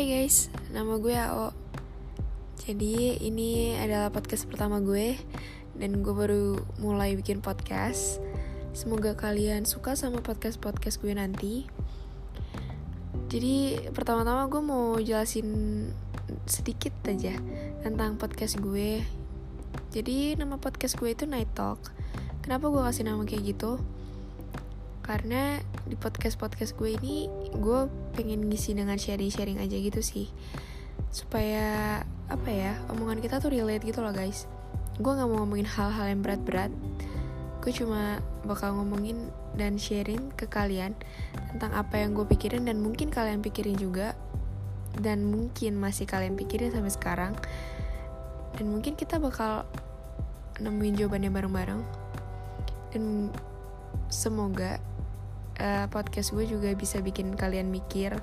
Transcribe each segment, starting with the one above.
Hai guys, nama gue Ao. Jadi ini adalah podcast pertama gue dan gue baru mulai bikin podcast. Semoga kalian suka sama podcast-podcast gue nanti. Jadi pertama-tama gue mau jelasin sedikit aja tentang podcast gue. Jadi nama podcast gue itu Night Talk. Kenapa gue kasih nama kayak gitu? Karena di podcast podcast gue ini gue pengen ngisi dengan sharing sharing aja gitu sih. Supaya apa ya omongan kita tuh relate gitu loh guys. Gue nggak mau ngomongin hal-hal yang berat-berat. Gue cuma bakal ngomongin dan sharing ke kalian tentang apa yang gue pikirin dan mungkin kalian pikirin juga. Dan mungkin masih kalian pikirin sampai sekarang. Dan mungkin kita bakal nemuin jawabannya bareng-bareng. Dan semoga uh, podcast gue juga bisa bikin kalian mikir.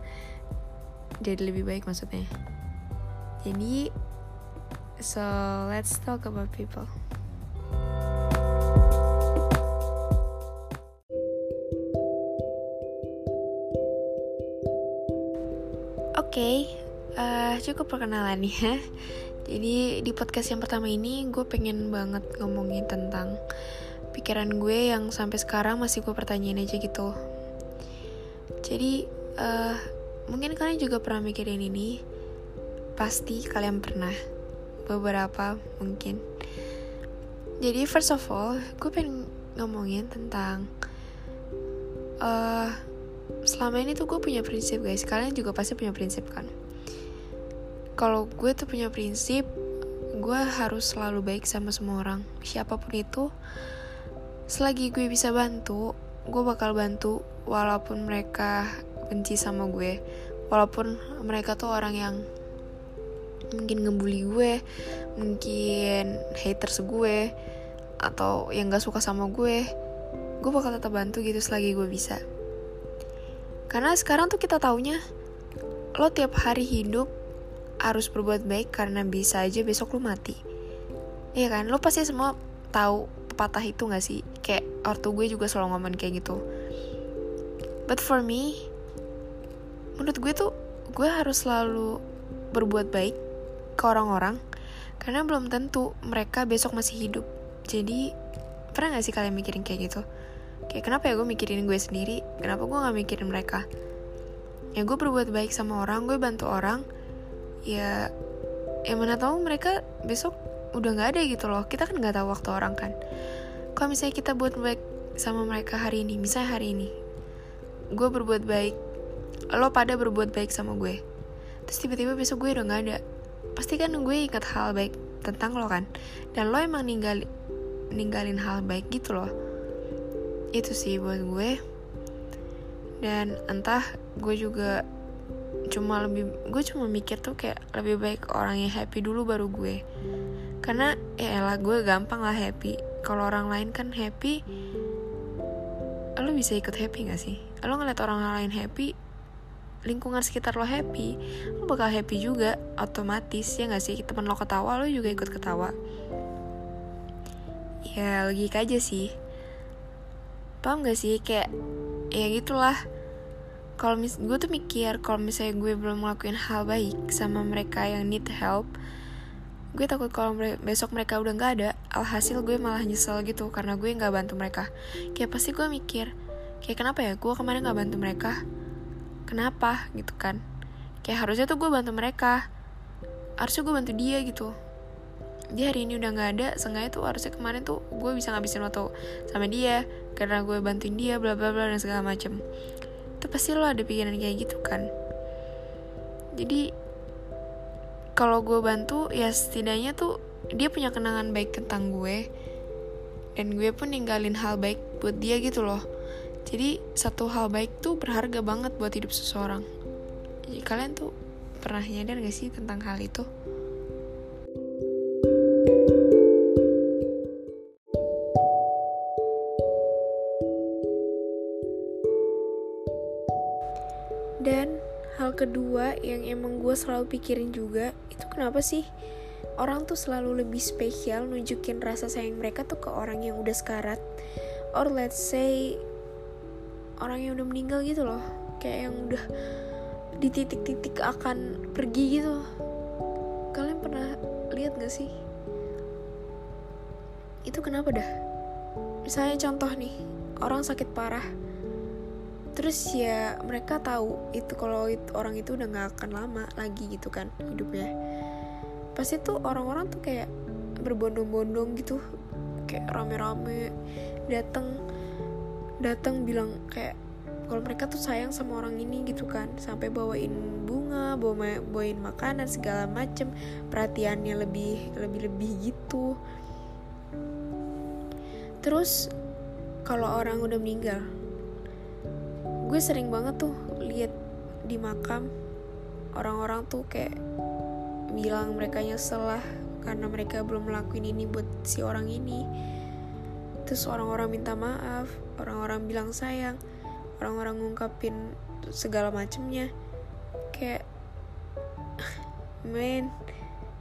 Jadi lebih baik maksudnya. Jadi so let's talk about people. Oke, okay, uh, eh, cukup perkenalan ya. Jadi di podcast yang pertama ini gue pengen banget ngomongin tentang pikiran gue yang sampai sekarang masih gue pertanyain aja gitu jadi uh, mungkin kalian juga pernah mikirin ini. Pasti kalian pernah. Beberapa mungkin. Jadi first of all gue pengen ngomongin tentang uh, selama ini tuh gue punya prinsip guys. Kalian juga pasti punya prinsip kan? Kalau gue tuh punya prinsip gue harus selalu baik sama semua orang. Siapa pun itu selagi gue bisa bantu gue bakal bantu walaupun mereka benci sama gue. Walaupun mereka tuh orang yang mungkin ngebully gue mungkin haters gue atau yang gak suka sama gue gue bakal tetap bantu gitu selagi gue bisa. Karena sekarang tuh kita taunya lo tiap hari hidup harus berbuat baik karena bisa aja besok lo mati. Iya kan? Lo pasti semua tahu pepatah itu gak sih? Kayak ortu gue juga selalu ngomong kayak gitu. But for me menurut gue tuh gue harus selalu berbuat baik ke orang-orang karena belum tentu mereka besok masih hidup. Jadi pernah gak sih kalian mikirin kayak gitu? Kayak kenapa ya gue mikirin gue sendiri? Kenapa gue gak mikirin mereka? Ya gue berbuat baik sama orang gue bantu orang. Ya ya mana tahu mereka besok udah nggak ada gitu loh. Kita kan nggak tahu waktu orang kan. Kalau misalnya kita buat baik sama mereka hari ini misalnya hari ini gue berbuat baik lo pada berbuat baik sama gue terus tiba-tiba besok gue udah nggak ada pasti kan gue ingat hal baik tentang lo kan? Dan lo emang ninggal ninggalin hal baik gitu loh. Itu sih buat gue. Dan entah gue juga cuma lebih gue cuma mikir tuh kayak lebih baik orang yang happy dulu baru gue karena ya elah gue gampang lah happy. Kalau orang lain kan happy lo bisa ikut happy gak sih? Lo ngeliat orang lain happy lingkungan sekitar lo happy lo bakal happy juga otomatis ya gak sih? Temen lo ketawa lo juga ikut ketawa. Ya logika aja sih. Paham gak sih? Kayak ya gitulah. Kalau mis gue tuh mikir kalau misalnya gue belum ngelakuin hal baik sama mereka yang need help gue takut kalau besok mereka udah nggak ada alhasil gue malah nyesel gitu karena gue nggak bantu mereka. Kayak pasti gue mikir kayak kenapa ya gue kemarin nggak bantu mereka? Kenapa? Gitu kan. Kayak harusnya tuh gue bantu mereka. Harusnya gue bantu dia gitu. Dia hari ini udah nggak ada sengaja tuh harusnya kemarin tuh gue bisa ngabisin waktu sama dia karena gue bantuin dia bla bla bla dan segala macem. Itu pasti lo ada pikiran kayak gitu kan. Jadi kalau gue bantu ya setidaknya tuh dia punya kenangan baik tentang gue. Dan gue pun ninggalin hal baik buat dia gitu loh. Jadi satu hal baik tuh berharga banget buat hidup seseorang. Jadi kalian tuh pernah nyadar gak sih tentang hal itu? Dan hal kedua yang emang gue selalu pikirin juga itu kenapa sih orang tuh selalu lebih spesial nunjukin rasa sayang mereka tuh ke orang yang udah sekarat? Or let's say orang yang udah meninggal gitu loh kayak yang udah di titik-titik akan pergi gitu. Kalian pernah lihat gak sih? Itu kenapa dah? Misalnya contoh nih orang sakit parah terus ya mereka tahu itu kalau itu, orang itu udah nggak akan lama lagi gitu kan hidupnya. Pasti tuh orang-orang tuh kayak berbondong-bondong gitu kayak rame-rame datang datang bilang kayak kalau mereka tuh sayang sama orang ini gitu kan. Sampai bawain bunga bawa bawain makanan segala macem perhatiannya lebih lebih lebih gitu. Terus kalau orang udah meninggal gue sering banget tuh lihat di makam orang-orang tuh kayak bilang mereka nyesel lah karena mereka belum melakukan ini buat si orang ini. Terus orang-orang minta maaf orang-orang bilang sayang orang-orang ngungkapin segala macemnya. Kayak men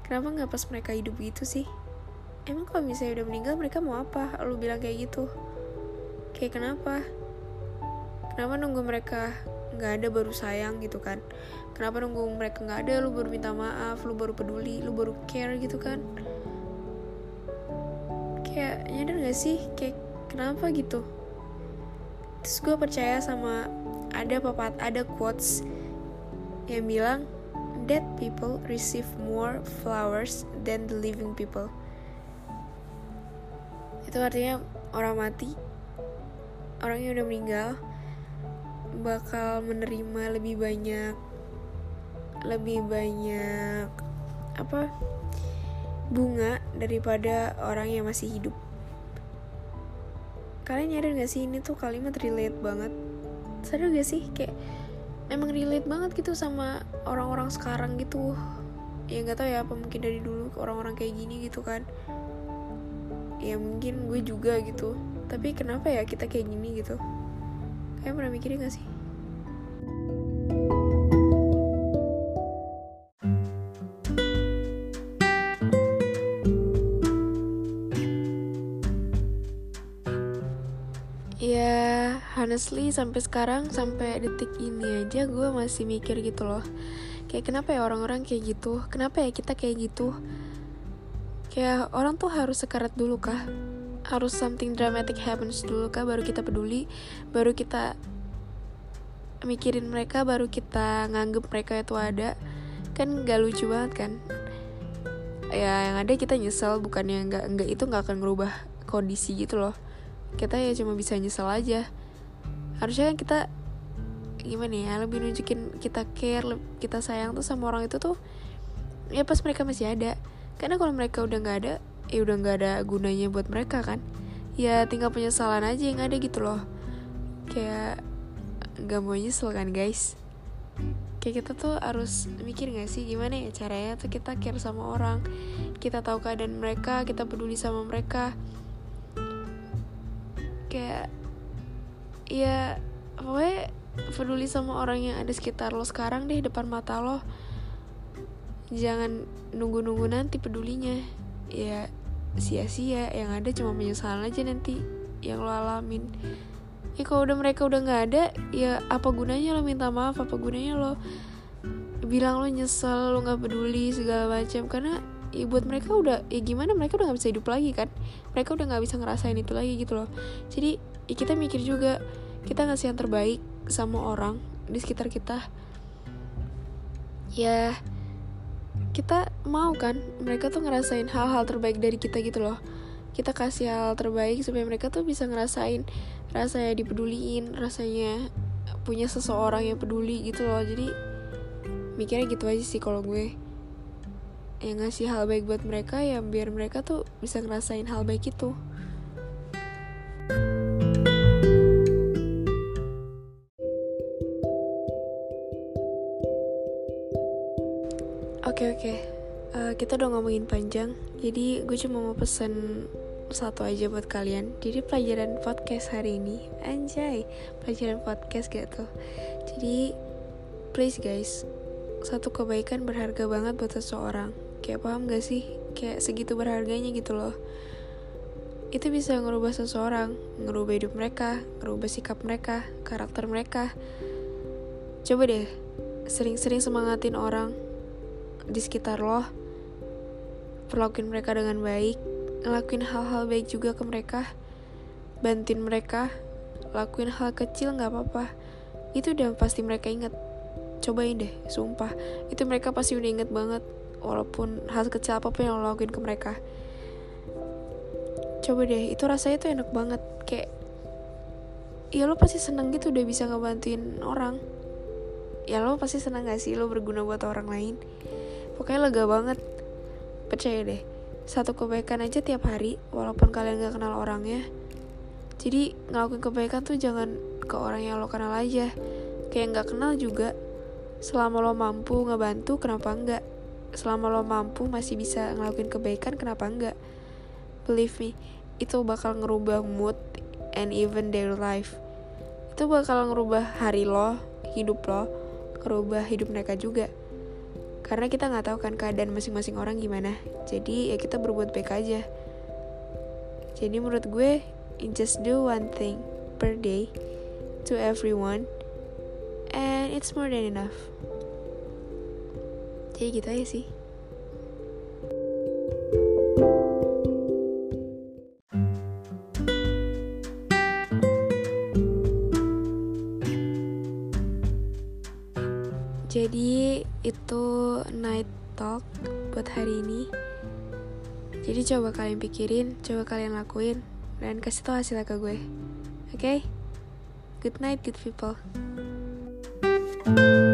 kenapa nggak pas mereka hidup gitu sih? Emang kalau misalnya udah meninggal mereka mau apa? Lu bilang kayak gitu. Kayak kenapa kenapa nunggu mereka nggak ada baru sayang gitu kan? Kenapa nunggu mereka nggak ada? Lu baru minta maaf lu baru peduli lu baru care gitu kan? Kayak nyadar gak sih? Kayak kenapa gitu? Terus gue percaya sama ada papat ada quotes yang bilang dead people receive more flowers than the living people. Itu artinya orang mati orang yang udah meninggal bakal menerima lebih banyak lebih banyak apa bunga daripada orang yang masih hidup. Kalian nyadar gak sih ini tuh kalimat relate banget. Sadar gak sih kayak emang relate banget gitu sama orang-orang sekarang gitu. Ya nggak tahu ya apa mungkin dari dulu orang-orang kayak gini gitu kan. Ya mungkin gue juga gitu. Tapi kenapa ya kita kayak gini gitu? Kayak pernah mikirin gak sih honestly sampai sekarang sampai detik ini aja gue masih mikir gitu loh. Kayak kenapa ya orang-orang kayak gitu? Kenapa ya kita kayak gitu? Kayak orang tuh harus sekarat dulu kah? Harus something dramatic happens dulu kah? Baru kita peduli baru kita mikirin mereka baru kita nganggep mereka itu ada. Kan gak lucu banget kan? Ya yang ada kita nyesel bukannya nggak nggak itu nggak akan ngerubah kondisi gitu loh. Kita ya cuma bisa nyesel aja harusnya kan kita gimana ya lebih nunjukin kita care kita sayang tuh sama orang itu tuh ya pas mereka masih ada. Karena kalau mereka udah nggak ada ya udah nggak ada gunanya buat mereka kan. Ya tinggal penyesalan aja yang ada gitu loh. Kayak nggak mau nyesel kan guys? Kayak kita tuh harus mikir gak sih gimana ya caranya tuh kita care sama orang kita tahu keadaan mereka kita peduli sama mereka. Kayak ya pokoknya peduli sama orang yang ada sekitar lo sekarang deh depan mata lo. Jangan nunggu-nunggu nanti pedulinya. Ya sia-sia. Yang ada cuma penyesalan aja nanti yang lo alamin. Ya kalau udah mereka udah nggak ada ya apa gunanya lo minta maaf? Apa gunanya lo bilang lo nyesel lo nggak peduli segala macam? Karena ya buat mereka udah ya gimana mereka udah nggak bisa hidup lagi kan? Mereka udah nggak bisa ngerasain itu lagi gitu loh. Jadi ya kita mikir juga kita ngasih yang terbaik sama orang di sekitar kita. Ya kita mau kan? Mereka tuh ngerasain hal-hal terbaik dari kita gitu loh. Kita kasih hal terbaik supaya mereka tuh bisa ngerasain rasanya dipeduliin rasanya punya seseorang yang peduli gitu loh. Jadi mikirnya gitu aja sih kalau gue. Yang ngasih hal baik buat mereka ya biar mereka tuh bisa ngerasain hal baik itu uh, kita udah ngomongin panjang, jadi gue cuma mau pesen satu aja buat kalian. Jadi pelajaran podcast hari ini, anjay, pelajaran podcast gitu. Jadi please guys, satu kebaikan berharga banget buat seseorang kayak paham gak sih kayak segitu berharganya gitu loh itu bisa ngerubah seseorang ngerubah hidup mereka ngerubah sikap mereka karakter mereka coba deh sering-sering semangatin orang di sekitar lo perlakuin mereka dengan baik ngelakuin hal-hal baik juga ke mereka bantuin mereka lakuin hal kecil nggak apa-apa. Itu udah pasti mereka inget cobain deh sumpah. Itu mereka pasti udah inget banget walaupun hal kecil apa pun yang lo lakuin ke mereka. Coba deh itu rasanya tuh enak banget. Kayak ya lo pasti seneng gitu udah bisa ngebantuin orang. Ya lo pasti seneng gak sih lo berguna buat orang lain pokoknya lega banget. Percaya deh satu kebaikan aja tiap hari walaupun kalian gak kenal orangnya. Jadi ngelakuin kebaikan tuh jangan ke orang yang lo kenal aja. Kayak gak kenal juga. Selama lo mampu ngebantu kenapa enggak selama lo mampu masih bisa ngelakuin kebaikan kenapa enggak believe me itu bakal ngerubah mood and even their life. Itu bakal ngerubah hari lo hidup lo ngerubah hidup mereka juga karena kita nggak tahu kan keadaan masing-masing orang gimana. Jadi ya kita berbuat baik aja. Jadi menurut gue just do one thing per day to everyone and it's more than enough. Jadi gitu aja sih Jadi itu night talk buat hari ini. Jadi coba kalian pikirin, coba kalian lakuin, dan kasih tau hasilnya ke gue. Oke? Okay? Good night, good people. thank you